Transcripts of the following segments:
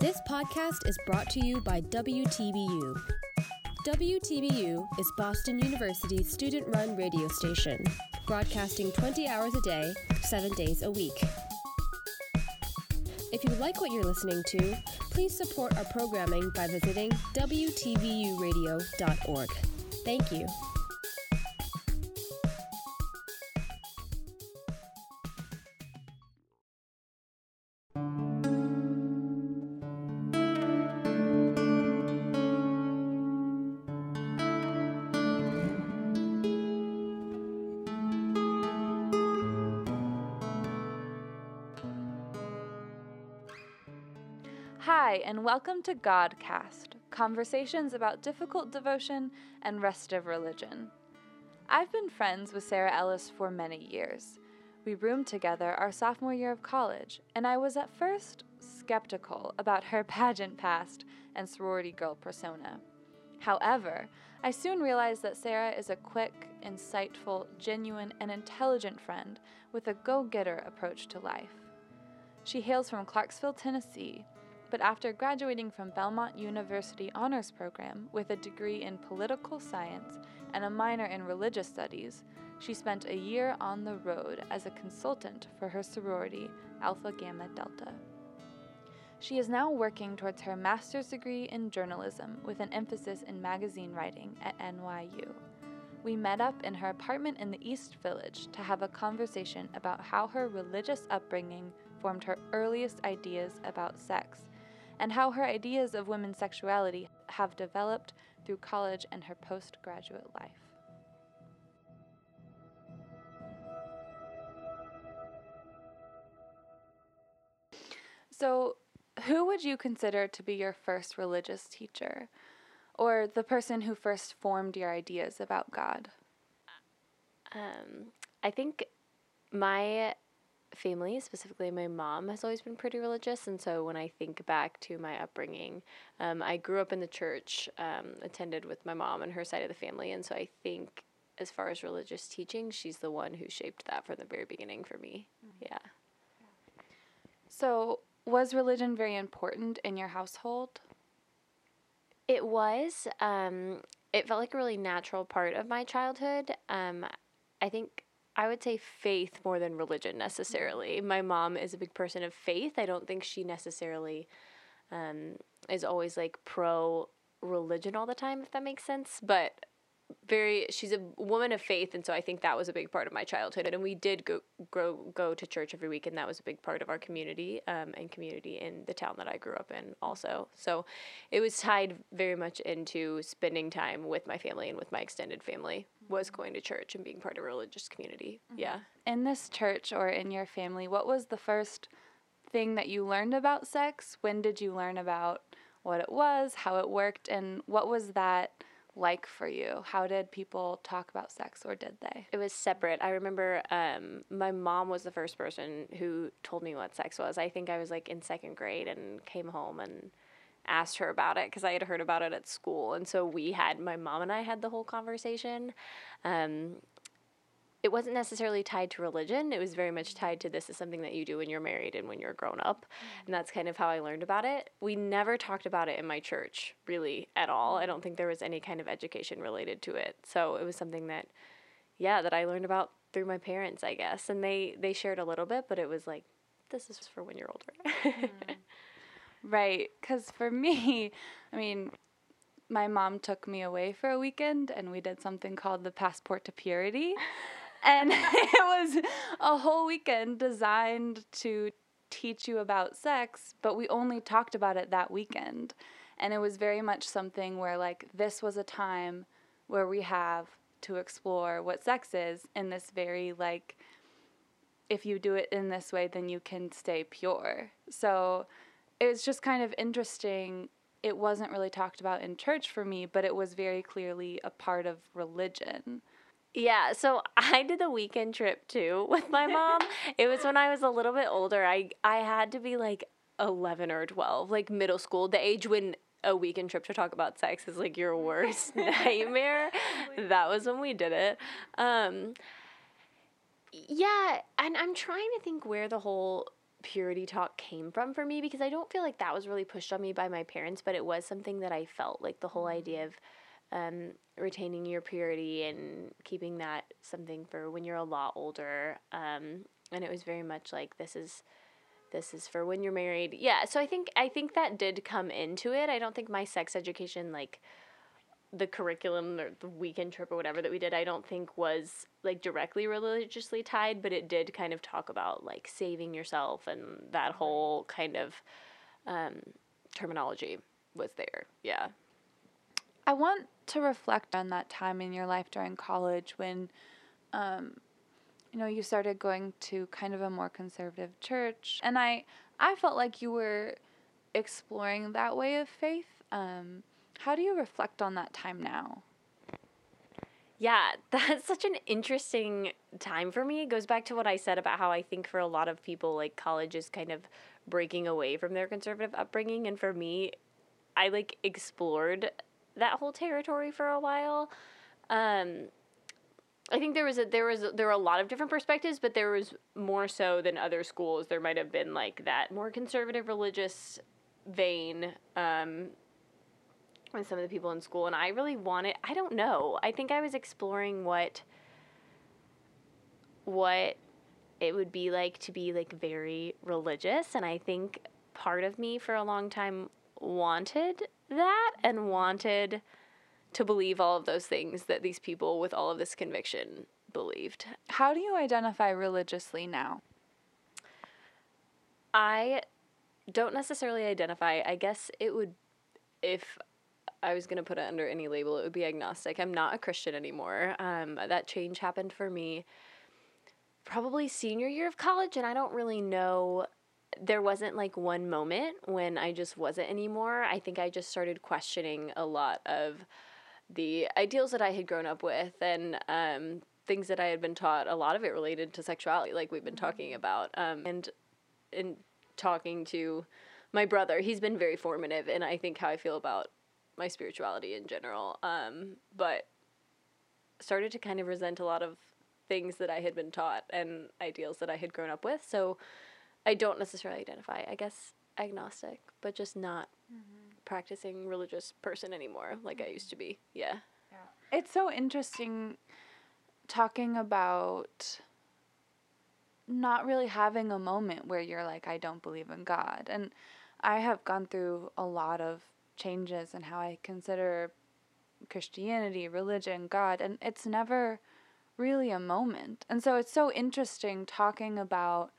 This podcast is brought to you by WTBU. WTBU is Boston University's student run radio station, broadcasting 20 hours a day, 7 days a week. If you like what you're listening to, please support our programming by visiting WTBUradio.org. Thank you. Welcome to Godcast conversations about difficult devotion and restive religion. I've been friends with Sarah Ellis for many years. We roomed together our sophomore year of college, and I was at first skeptical about her pageant past and sorority girl persona. However, I soon realized that Sarah is a quick, insightful, genuine, and intelligent friend with a go getter approach to life. She hails from Clarksville, Tennessee, but after graduating from Belmont University Honors Program with a degree in political science and a minor in religious studies, she spent a year on the road as a consultant for her sorority, Alpha Gamma Delta. She is now working towards her master's degree in journalism with an emphasis in magazine writing at NYU. We met up in her apartment in the East Village to have a conversation about how her religious upbringing formed her earliest ideas about sex and how her ideas of women's sexuality have developed through college and her postgraduate life. So, who would you consider to be your first religious teacher? Or the person who first formed your ideas about God? Um, I think my family, specifically my mom, has always been pretty religious. And so when I think back to my upbringing, um, I grew up in the church, um, attended with my mom and her side of the family. And so I think as far as religious teaching, she's the one who shaped that from the very beginning for me. Mm-hmm. Yeah. So was religion very important in your household? It was. Um, it felt like a really natural part of my childhood. Um, I think I would say faith more than religion necessarily. Mm-hmm. My mom is a big person of faith. I don't think she necessarily um, is always like pro religion all the time, if that makes sense. But very she's a woman of faith and so I think that was a big part of my childhood and we did go go go to church every week and that was a big part of our community um, and community in the town that I grew up in also so it was tied very much into spending time with my family and with my extended family was mm-hmm. going to church and being part of a religious community mm-hmm. yeah in this church or in your family what was the first thing that you learned about sex when did you learn about what it was how it worked and what was that like for you? How did people talk about sex, or did they? It was separate. I remember um, my mom was the first person who told me what sex was. I think I was like in second grade and came home and asked her about it because I had heard about it at school. And so we had, my mom and I had the whole conversation. Um, it wasn't necessarily tied to religion. It was very much tied to this is something that you do when you're married and when you're grown up. Mm-hmm. And that's kind of how I learned about it. We never talked about it in my church, really, at all. I don't think there was any kind of education related to it. So it was something that, yeah, that I learned about through my parents, I guess. And they, they shared a little bit, but it was like, this is for when you're older. mm-hmm. Right. Because for me, I mean, my mom took me away for a weekend and we did something called the Passport to Purity and it was a whole weekend designed to teach you about sex, but we only talked about it that weekend. And it was very much something where, like, this was a time where we have to explore what sex is in this very, like, if you do it in this way, then you can stay pure. So it was just kind of interesting. It wasn't really talked about in church for me, but it was very clearly a part of religion. Yeah, so I did the weekend trip too with my mom. it was when I was a little bit older. I I had to be like 11 or 12, like middle school, the age when a weekend trip to talk about sex is like your worst nightmare. that was when we did it. Um yeah, and I'm trying to think where the whole purity talk came from for me because I don't feel like that was really pushed on me by my parents, but it was something that I felt like the whole idea of um, retaining your purity and keeping that something for when you're a lot older. Um, and it was very much like this is this is for when you're married. Yeah, so I think I think that did come into it. I don't think my sex education like the curriculum or the weekend trip or whatever that we did, I don't think was like directly religiously tied, but it did kind of talk about like saving yourself and that whole kind of um, terminology was there. Yeah. I want to reflect on that time in your life during college when, um, you know, you started going to kind of a more conservative church, and I I felt like you were exploring that way of faith. Um, how do you reflect on that time now? Yeah, that's such an interesting time for me. It goes back to what I said about how I think for a lot of people, like college is kind of breaking away from their conservative upbringing. And for me, I like explored that whole territory for a while. Um, I think there was a there was there were a lot of different perspectives, but there was more so than other schools. There might have been like that more conservative religious vein um, with some of the people in school and I really wanted I don't know. I think I was exploring what what it would be like to be like very religious and I think part of me for a long time wanted that and wanted to believe all of those things that these people with all of this conviction believed. How do you identify religiously now? I don't necessarily identify. I guess it would if I was going to put it under any label, it would be agnostic. I'm not a Christian anymore. Um, that change happened for me probably senior year of college, and I don't really know. There wasn't like one moment when I just wasn't anymore. I think I just started questioning a lot of the ideals that I had grown up with and um, things that I had been taught. A lot of it related to sexuality, like we've been talking about, um, and in talking to my brother, he's been very formative, and I think how I feel about my spirituality in general. Um, but started to kind of resent a lot of things that I had been taught and ideals that I had grown up with. So I don't necessarily identify, I guess, agnostic, but just not mm-hmm. practicing religious person anymore like mm-hmm. I used to be. Yeah. Yeah. It's so interesting talking about not really having a moment where you're like, I don't believe in God. And I have gone through a lot of changes in how I consider Christianity, religion, God, and it's never really a moment. And so it's so interesting talking about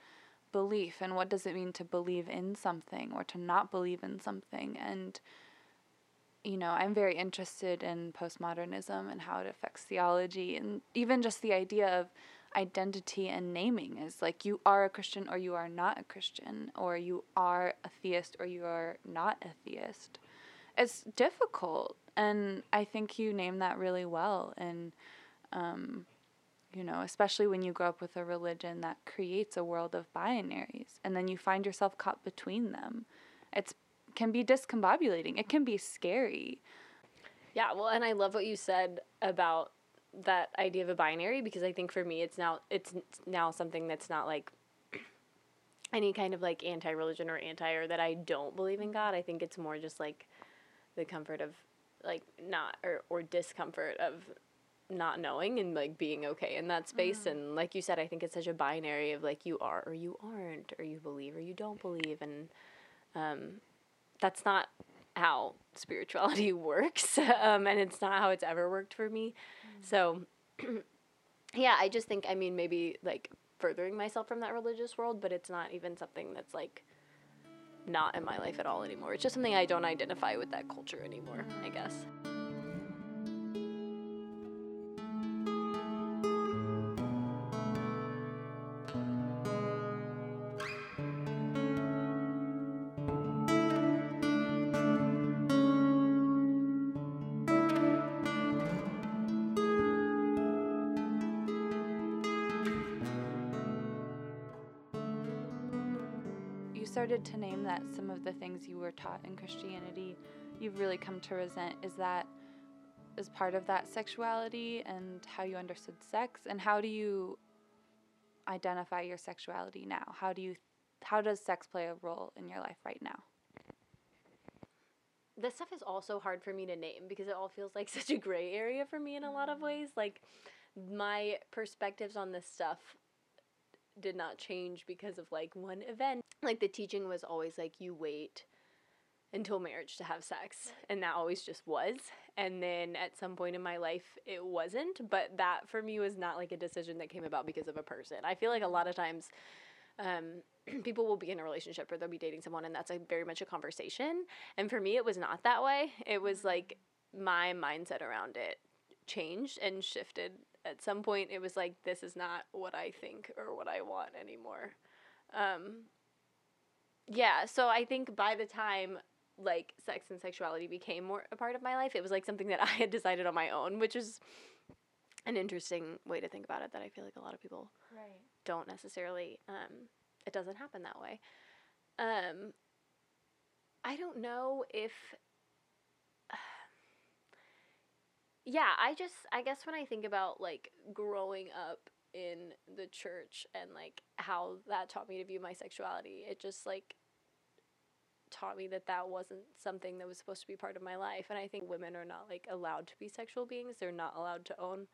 belief and what does it mean to believe in something or to not believe in something? And you know, I'm very interested in postmodernism and how it affects theology and even just the idea of identity and naming is like you are a Christian or you are not a Christian or you are a theist or you are not a theist. It's difficult and i think you name that really well and um, you know especially when you grow up with a religion that creates a world of binaries and then you find yourself caught between them it's can be discombobulating. It can be scary. Yeah well and i love what you said about that idea of a binary because i think for me it's now it's now something that's not like any kind of like anti-religion or anti or that i don't believe in god. I think it's more just like the comfort of like not or or discomfort of not knowing and like being okay in that space mm. and like you said i think it's such a binary of like you are or you aren't or you believe or you don't believe and um, that's not how spirituality works um, and it's not how it's ever worked for me mm. so yeah i just think i mean maybe like furthering myself from that religious world but it's not even something that's like not in my life at all anymore. It's just something I don't identify with that culture anymore, I guess. Started to name that some of the things you were taught in Christianity you've really come to resent is that is part of that sexuality and how you understood sex and how do you identify your sexuality now? How do you how does sex play a role in your life right now? This stuff is also hard for me to name because it all feels like such a gray area for me in a lot of ways. Like my perspectives on this stuff did not change because of like one event. Like the teaching was always like you wait until marriage to have sex and that always just was. And then at some point in my life it wasn't but that for me was not like a decision that came about because of a person. I feel like a lot of times um, people will be in a relationship or they'll be dating someone and that's a very much a conversation. And for me it was not that way. It was like my mindset around it changed and shifted at some point it was like this is not what i think or what i want anymore um, yeah so i think by the time like sex and sexuality became more a part of my life. It was like something that I had decided on my own, which is an interesting way to think about it that I feel like a lot of people right. don't necessarily um, it doesn't happen that way. Um, I don't know if yeah, I just I guess when I think about like growing up in the church and like how that taught me to view my sexuality, it just like taught me that that wasn't something that was supposed to be part of my life. And I think women are not like allowed to be sexual beings. They're not allowed to own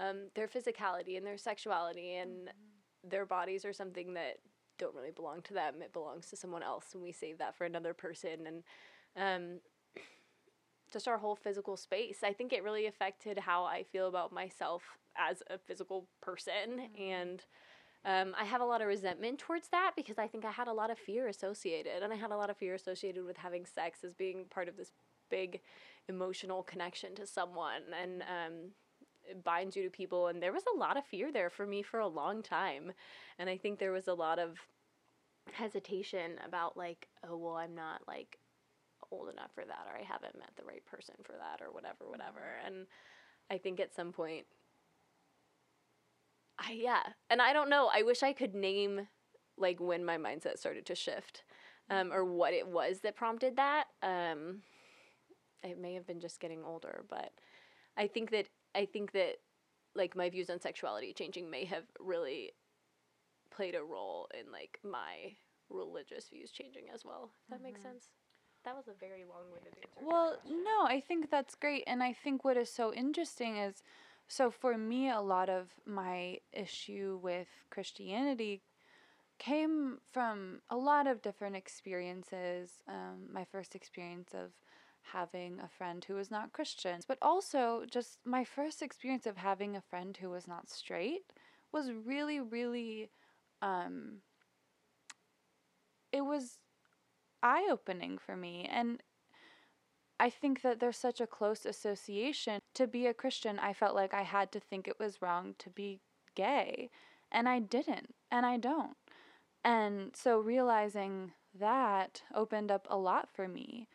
um, their physicality and their sexuality and mm-hmm. their bodies are something that don't really belong to them. It belongs to someone else, and we save that for another person. And um, just our whole physical space. I think it really affected how I feel about myself as a physical person mm-hmm. and um, I have a lot of resentment towards that because I think I had a lot of fear associated, and I had a lot of fear associated with having sex as being part of this big emotional connection to someone, and um, it binds you to people. And there was a lot of fear there for me for a long time, and I think there was a lot of hesitation about like, oh well, I'm not like old enough for that, or I haven't met the right person for that, or whatever, whatever. And I think at some point I, yeah, and I don't know. I wish I could name like when my mindset started to shift, um, or what it was that prompted that. Um, it may have been just getting older, but I think that I think that like my views on sexuality changing may have really played a role in like my religious views changing as well. If that mm-hmm. makes sense. That was a very long-winded answer. Well, no, I think that's great, and I think what is so interesting is so for me, a lot of my issue with Christianity came from a lot of different experiences. Um, my first experience of having a friend who was not Christian, but also just my first experience of having a friend who was not straight was really, really, um, it was eye opening for me. And I think that there's such a close association. To be a Christian, I felt like I had to think it was wrong to be gay, and I didn't, and I don't. And so realizing that opened up a lot for me.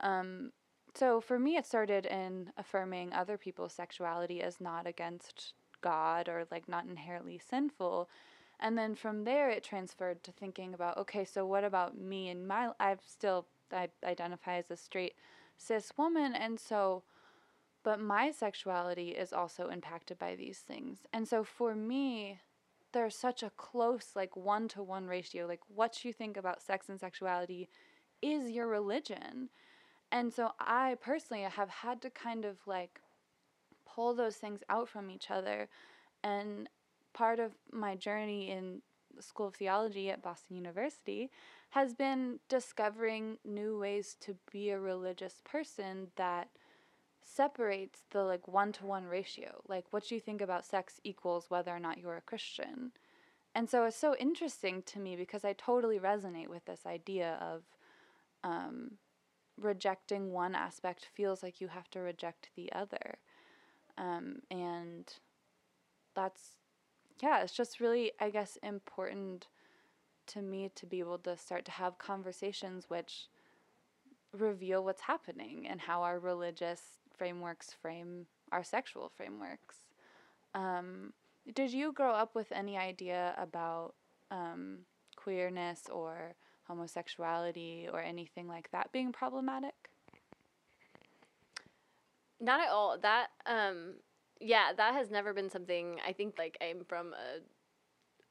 Um, so for me, it started in affirming other people's sexuality as not against God or like not inherently sinful. And then from there, it transferred to thinking about okay, so what about me and my? I've still I identify as a straight cis woman. And so, but my sexuality is also impacted by these things. And so for me, there's such a close, like one to one ratio. Like what you think about sex and sexuality is your religion. And so I personally have had to kind of like pull those things out from each other. And part of my journey in the School of Theology at Boston University has been discovering new ways to be a religious person that separates the like one to one ratio. Like what you think about sex equals whether or not you're a Christian. And so it's so interesting to me because I totally resonate with this idea of um, rejecting one aspect feels like you have to reject the other. Um, and that's, yeah, it's just really, I guess, important to me to be able to start to have conversations which reveal what's happening and how our religious frameworks frame our sexual frameworks. Um, did you grow up with any idea about um, queerness or homosexuality or anything like that being problematic? Not at all. That um yeah, that has never been something I think like I'm from a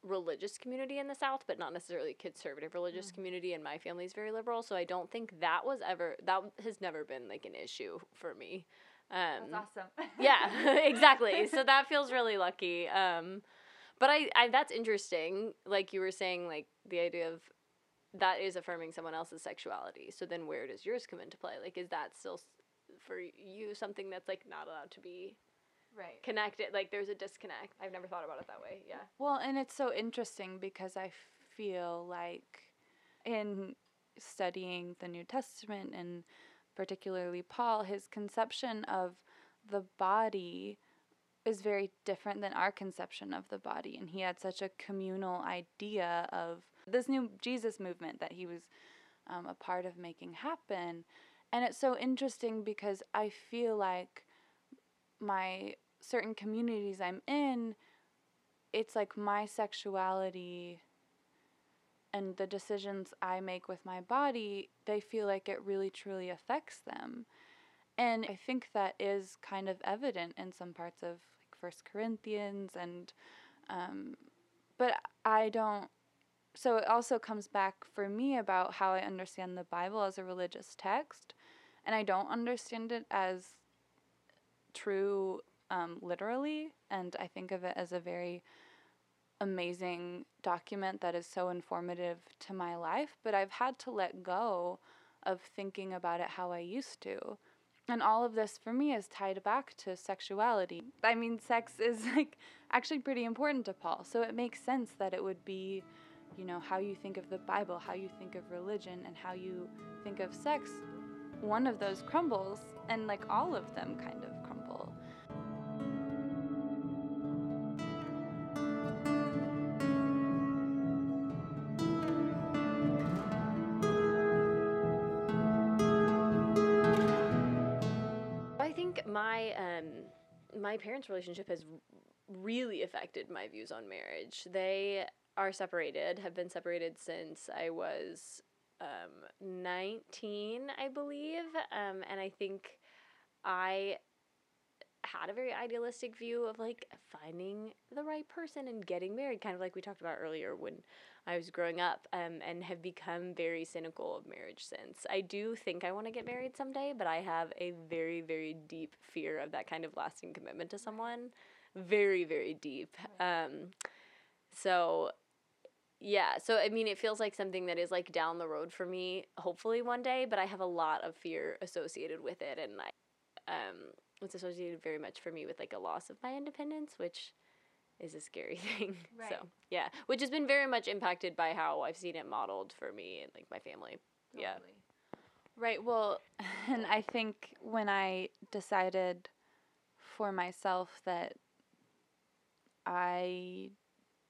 religious community in the South, but not necessarily conservative religious Mm. community, and my family's very liberal, so I don't think that was ever that has never been like an issue for me. Um, That's awesome. yeah, exactly. So that feels really lucky. Um, but I, I, that's interesting. Like you were saying, like the idea of that is affirming someone else's sexuality. So then where does yours come into play? Like, is that still for you something that's like not allowed to be right. connected? Like there's a disconnect. I've never thought about it that way. Yeah. Well, and it's so interesting because I feel like in studying the New Testament and particularly Paul, his conception of the body is very different than our conception of the body. And he had such a communal idea of this new Jesus movement that he was um, a part of making happen. And it's so interesting because I feel like my certain communities I'm in, it's like my sexuality and the decisions I make with my body, they feel like it really truly affects them. And I think that is kind of evident in some parts of like First Corinthians and um, but I don't so it also comes back for me about how I understand the Bible as a religious text and I don't understand it as true um, literally and I think of it as a very amazing document that is so informative to my life, but I've had to let go of thinking about it how I used to. And all of this for me is tied back to sexuality. I mean, sex is like actually pretty important to Paul. So it makes sense that it would be, you know, how you think of the Bible, how you think of religion, and how you think of sex. One of those crumbles, and like all of them kind of my um, my parents' relationship has really affected my views on marriage. They are separated, have been separated since I was um, 19, I believe. Um, and I think I had a very idealistic view of like finding the right person and getting married, kind of like we talked about earlier when I was growing up, um, and have become very cynical of marriage since. I do think I want to get married someday, but I have a very, very deep fear of that kind of lasting commitment to someone. Very, very deep. Um, so yeah, so I mean, it feels like something that is like down the road for me, hopefully one day, but I have a lot of fear associated with it, and I, um, it's associated very much for me with like a loss of my independence, which is a scary thing. So yeah, which has been very much impacted by how I've seen it modeled for me and like my family. Yeah. Right. Well, and I think when I decided for myself that I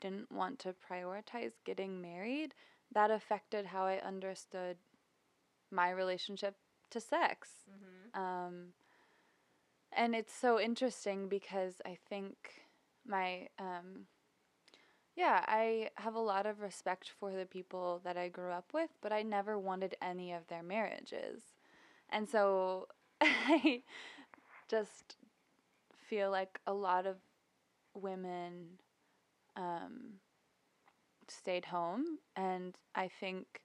didn't want to prioritize getting married, that affected how I understood my relationship to sex. Um, and it's so interesting because I think my, um, yeah, I have a lot of respect for the people that I grew up with, but I never wanted any of their marriages. And so I just feel like a lot of women um, stayed home, and I think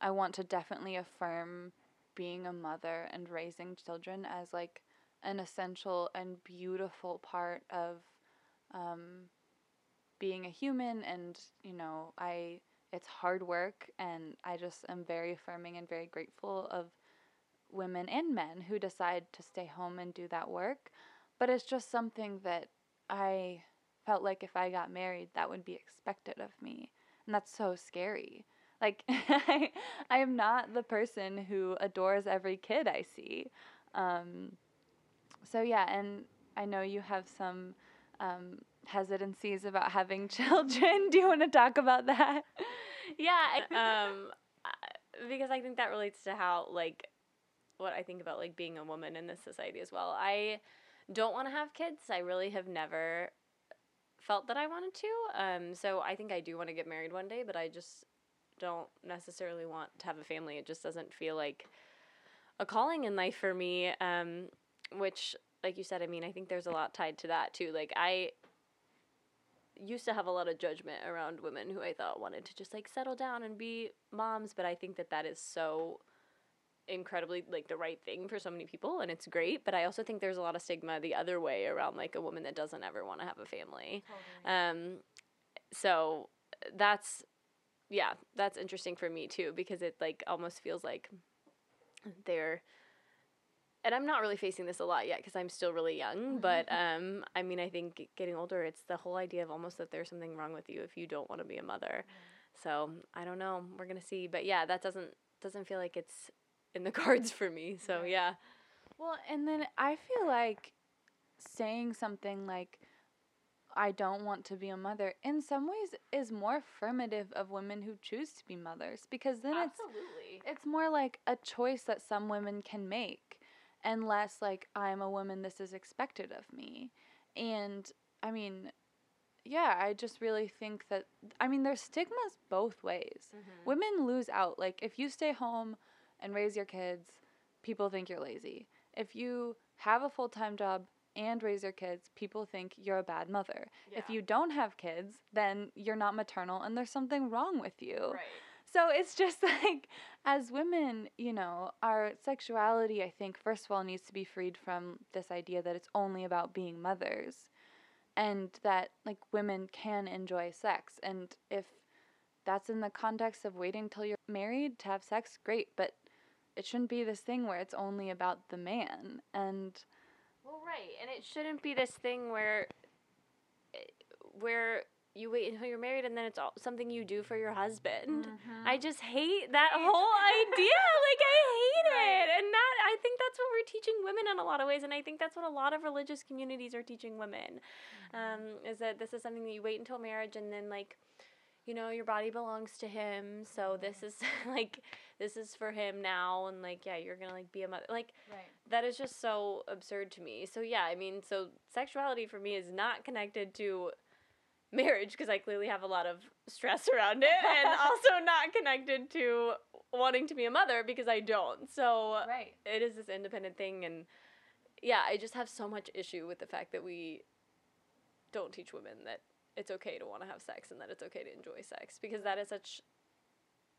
I want to definitely affirm being a mother and raising children as like an essential and beautiful part of um, being a human and you know i it's hard work and i just am very affirming and very grateful of women and men who decide to stay home and do that work. But it's just something that i felt like if i got married that would be expected of me. And that's so scary. Like I, I am not the person who adores every kid i see. Um, so yeah and i know you have some um, hesitancies about having children. Do you want to talk about that? yeah um because i think that relates to how like what i think about like being a woman in this society as well i don't want to have kids i really have never felt that i wanted to um so i think i do want to get married one day but i just don't necessarily want to have a family it just doesn't feel like a calling in life for me um which like you said i mean i think there's a lot tied to that too. Like i used to have a lot of judgment around women who I thought wanted to just like settle down and be moms, but I think that that is so incredibly like the right thing for so many people and it's great but i also think there's a lot of stigma the other way around like a woman that doesn't ever want to have a family. Um so that's yeah that's interesting for me too because it like almost feels like they're and I'm not really facing this a lot yet because I'm still really young. But um, I mean, I think getting older, it's the whole idea of almost that there's something wrong with you if you don't want to be a mother. So I don't know. We're gonna see. But yeah, that doesn't doesn't feel like it's in the cards for me. So yeah. Well, and then I feel like saying something like, I don't want to be a mother, in some ways is more affirmative of women who choose to be mothers because then it's it's more like a choice that some women can make and less like I'm a woman this is expected of me. And I mean, yeah, I just really think that I mean there's stigmas both ways. Mm-hmm. Women lose out like if you stay home and raise your kids, people think you're lazy. If you have a full-time job and raise your kids, people think you're a bad mother. If you don't have kids, then you're not maternal and there's something wrong with you. Right. So it's just like, as women, you know, our sexuality, I think, first of all, needs to be freed from this idea that it's only about being mothers and that, like, women can enjoy sex. And if that's in the context of waiting till you're married to have sex, great. But it shouldn't be this thing where it's only about the man. And Well, right, and it shouldn't be this thing where, eh, where you wait until you're married and then it's all something you do for your husband. Mm-hmm. I just hate that whole idea. Like I hate it, and that I think that's what we're teaching women in a lot of ways, and I think that's what a lot of religious communities are teaching women. Mm-hmm. Um, is that this is something that you wait until marriage and then like. You know, your body belongs to him, so this mm-hmm. is like this is for him now, and like yeah, you're gonna like be a mother. Like right. that is just so absurd to me. So yeah, I mean, so sexuality for me is not connected to marriage because I clearly have a lot of stress around it and also not connected to wanting to be a mother because I don't. So Right. it is this independent thing and yeah, I just have so much issue with the fact that we don't teach women that it's okay to want to have sex and that it's okay to enjoy sex because that is such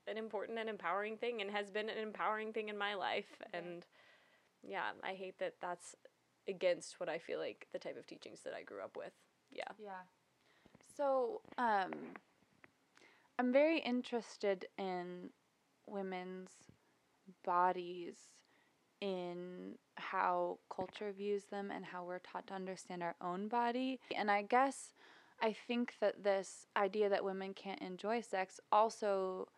an important and empowering thing and has been an empowering thing in my life and yeah, I hate that that's against what I feel like the type of teachings that I grew up with. Yeah. Yeah. So, um, I'm very interested in women's bodies in how culture views them and how we're taught to understand our own body. And I guess I think that this idea that women can't enjoy sex also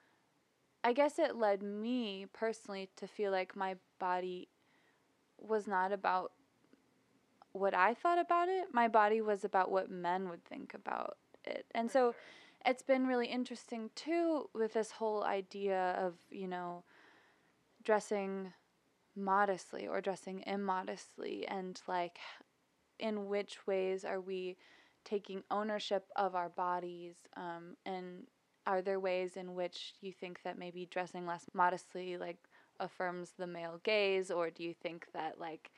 I guess it led me personally to feel like my body was not about what I thought about it. My body was about what men would think about it. And so it's been really interesting too with this whole idea of, you know, dressing modestly or dressing immodestly and like in which ways are we taking ownership of our bodies um, and are there ways in which you think that maybe dressing less modestly like affirms the male gaze or do you think that like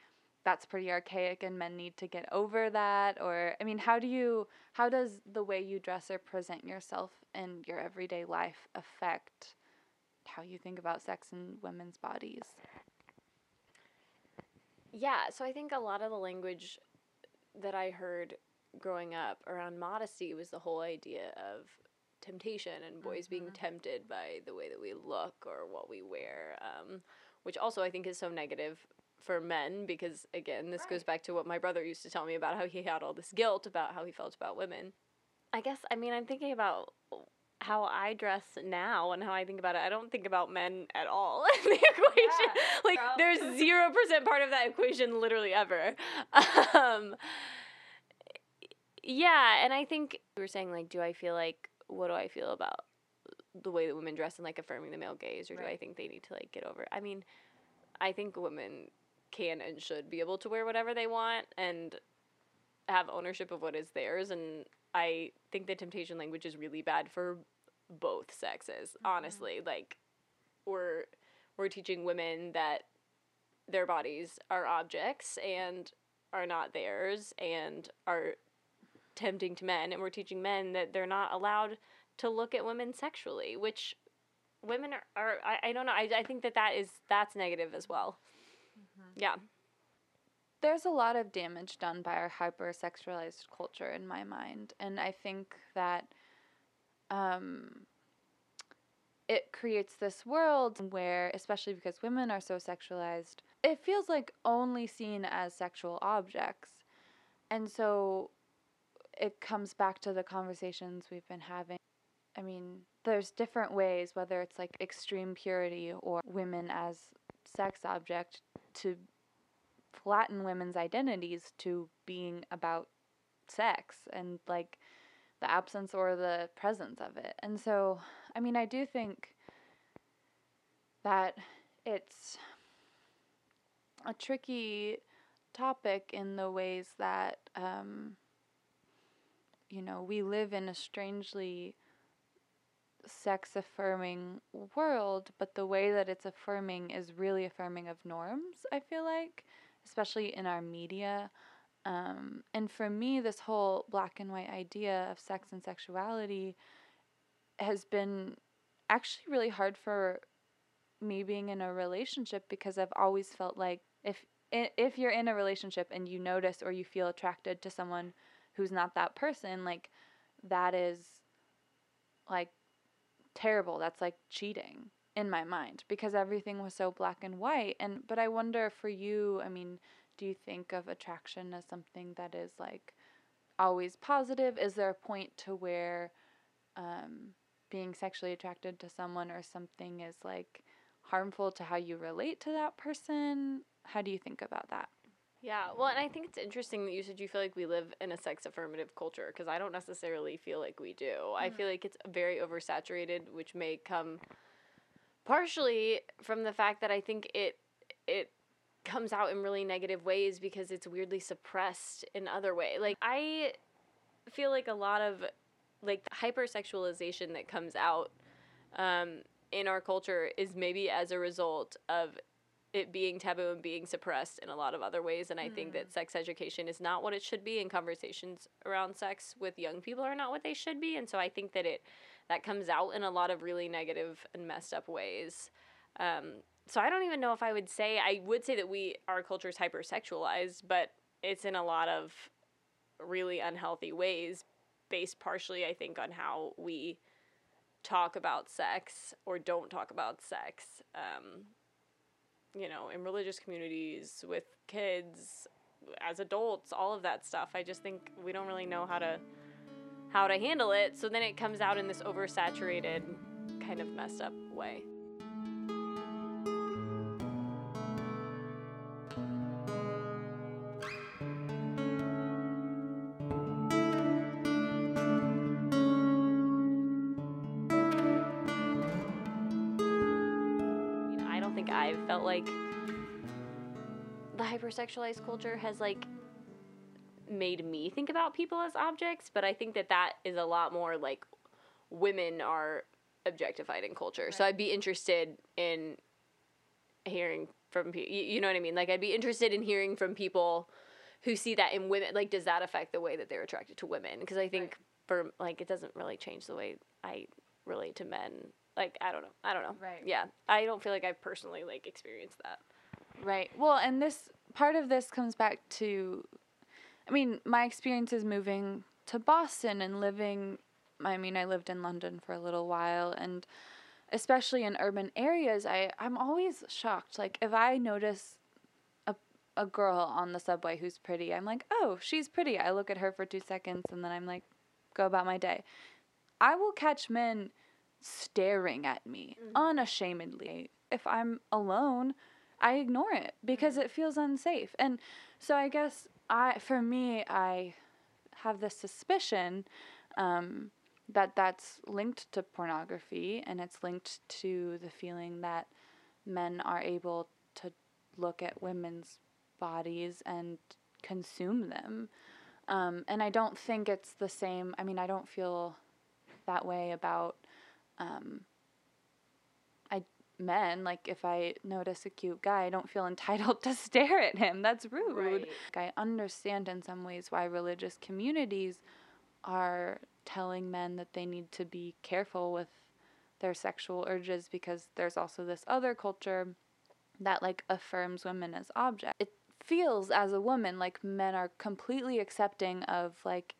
that's pretty archaic and men need to get over that or i mean how do you how does the way you dress or present yourself in your everyday life affect how you think about sex and women's bodies? Yeah, so I think a lot of the language that I heard growing up around modesty was the whole idea of temptation and boys being tempted by the way that we look or what we wear, um, which also I think is so negative for men because, again, this goes back to what my brother used to tell me about how he had all this guilt about how he felt about women. I guess, I mean, I'm thinking about how I dress now and how I think about it. I don't think about men at all in the equation. like, Girl. there's 0% part of that equation literally ever. Um, yeah, and I think we were saying, like, do I feel like, what do I feel about the way that women dress and, like, affirming the male gaze, or do I think they need to, like, get over it? I mean, I think women can and should be able to wear whatever they want and have ownership of what is theirs. And I think the temptation language is really bad for both sexes, mm-hmm. honestly. Like, we're, we're teaching women that their bodies are objects and are not theirs and are tempting to men and we're teaching men that they're not allowed to look at women sexually which women are, are I, I don't know I, I think that that is that's negative as well yeah. There's a lot of damage done by our hypersexualized culture in my mind and i think that um, it creates this world where especially because women are so sexualized it feels like only seen as sexual objects. And so it comes back to the conversations we've been having. I mean there's different ways whether it's like extreme purity or women as sex object to flatten women's identities to being about sex and like the absence or the presence of it. And so, I mean, I do think that it's a tricky topic in the ways that, um, you know, we live in a strangely sex affirming world, but the way that it's affirming is really affirming of norms, I feel like especially in our media. Um, and for me, this whole black and white idea of sex and sexuality has been actually really hard for me being in a relationship because I've always felt like if if you're in a relationship and you notice or you feel attracted to someone who's not that person, like that is like terrible. That's like cheating in my mind because everything was so black and white and but I wonder for you, I mean, do you think of attraction as something that is like always positive? Is there a point to where um, being sexually attracted to someone or something is like harmful to how you relate to that person? How do you think about that? Yeah, well, and I think it's interesting that you said you feel like we live in a sex affirmative culture because I don't necessarily feel like we do. Mm-hmm. I feel like it's very oversaturated, which may come partially from the fact that I think it it comes out in really negative ways because it's weirdly suppressed in other way. Like I feel like a lot of like the hypersexualization that comes out um, in our culture is maybe as a result of it being taboo and being suppressed in a lot of other ways and i mm. think that mm. sex education is not what it should be and conversations around sex with young people are not what they should be and so i think that it that comes out in a lot of really negative and messed up ways. Um, so I don't even know if I would say I would say that we our culture is hypersexualized, but it's in a lot of really unhealthy ways, based partially I think on how we talk about sex or don't talk about sex. Um, you know, in religious communities with kids, as adults, all of that stuff. I just think we don't really know how to how to handle it. So then it comes out in this oversaturated, kind of messed up way. I don't think I've felt like the hypersexualized culture has like made me think about people as objects, but I think that that is a lot more like women are objectified in culture. Right. So I'd be interested in hearing from people. You know what I mean? Like I'd be interested in hearing from people who see that in women. Like, does that affect the way that they're attracted to women? Because I think right. for like it doesn't really change the way I relate to men. Like I don't know. I don't know. Right. Yeah. I don't feel like I've personally like experienced that. Right. Well, and this part of this comes back to I mean, my experience is moving to Boston and living. I mean, I lived in London for a little while, and especially in urban areas, I I'm always shocked. Like if I notice a a girl on the subway who's pretty, I'm like, oh, she's pretty. I look at her for two seconds, and then I'm like, go about my day. I will catch men staring at me mm-hmm. unashamedly. If I'm alone, I ignore it because mm-hmm. it feels unsafe. And so I guess I for me I have this suspicion um, that that's linked to pornography and it's linked to the feeling that men are able to look at women's bodies and consume them. Um, and I don't think it's the same. I mean, I don't feel that way about um, men like if i notice a cute guy i don't feel entitled to stare at him that's rude right. i understand in some ways why religious communities are telling men that they need to be careful with their sexual urges because there's also this other culture that like affirms women as objects. It feels as a woman like men are completely accepting of like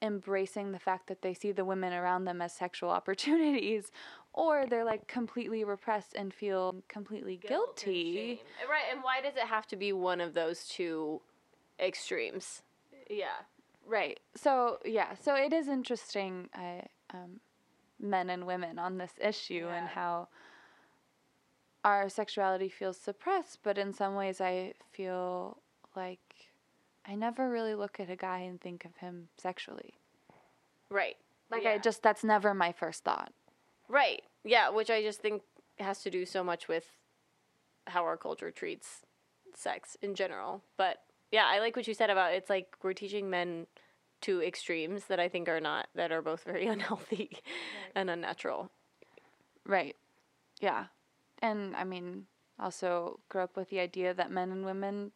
embracing the fact that they see the women around them as sexual opportunities or they're like completely repressed and feel completely Guilt guilty. shame. Right, and why does it have to be one of those two extremes? Yeah. Right. So yeah. So it is interesting, uh, um, men and women on this issue and how our sexuality feels suppressed, but in some ways I feel like I never really look at a guy and think of him sexually. Right. Like Yeah. I just that's never my first thought. Right. Yeah, which I just think has to do so much with how our culture treats sex in general. But yeah, I like what you said about it's like we're teaching men two extremes that I think are not that are both very unhealthy and unnatural. Right. Yeah. And I mean, also grew up with the idea that men and women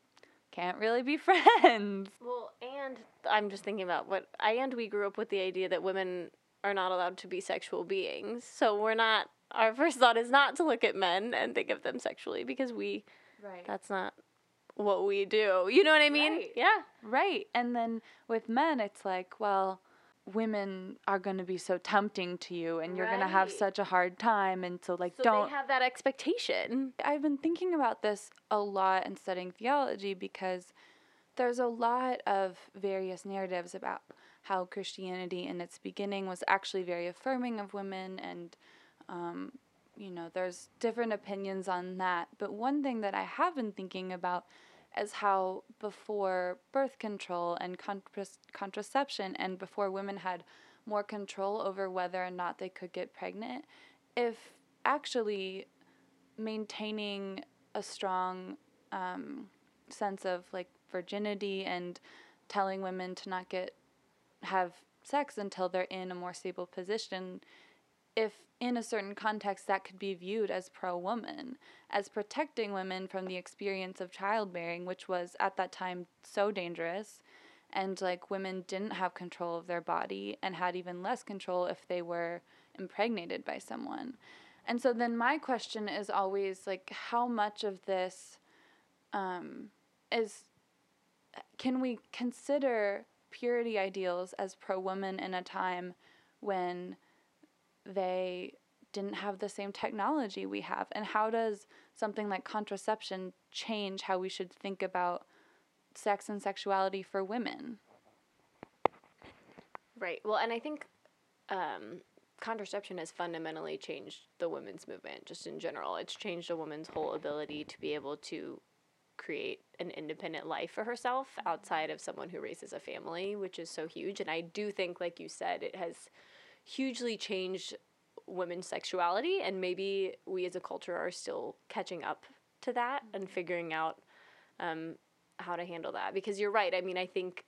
can't really be friends. Well, and I'm just thinking about what I and we grew up with the idea that women are not allowed to be sexual beings. So we're not our first thought is not to look at men and think of them sexually because we Right. that's not what we do. You know what I mean? Right. Yeah. Right. And then with men, it's like, well, women are going to be so tempting to you and you're going to have such a hard time. And so, like, So don't. they have that expectation. I've been thinking about this a lot and studying theology because there's a lot of various narratives about how Christianity in its beginning was actually very affirming of women and um, you know there's different opinions on that. But one thing that I have been thinking about is how before birth control and contra- contraception and before women had more control over whether or not they could get pregnant if actually maintaining a strong um, sense of like virginity and telling women to not get have sex until they're in a more stable position if in a certain context that could be viewed as pro woman as protecting women from the experience of childbearing which was at that time so dangerous. And like women didn't have control of their body and had even less control if they were impregnated by someone. And so then my question is always like how much of this um, is can we consider purity ideals as pro woman in a time when they didn't have the same technology we have and how does something like contraception change how we should think about sex and sexuality for women Right. Well, and I think um, contraception has fundamentally changed the women's movement just in general. It's changed a woman's whole ability to be able to create an independent life for herself outside of someone who raises a family, which is so huge. And I do think, like you said, it has hugely changed women's sexuality. And maybe we as a culture are still catching up to that and figuring out um, how to handle that. Because you're right. I mean, I think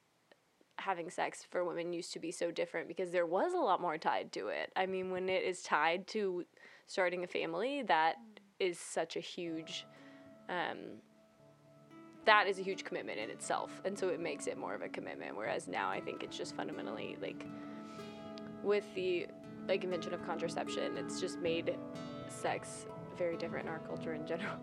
having sex for women used to be so different because there was a lot more tied to it. I mean, when it is tied to starting a family, that is such a huge um, that is a huge commitment in itself. And so it makes it more of a commitment. Whereas now I think it's just fundamentally like with the like invention of contraception, it's just made sex very different in our culture in general.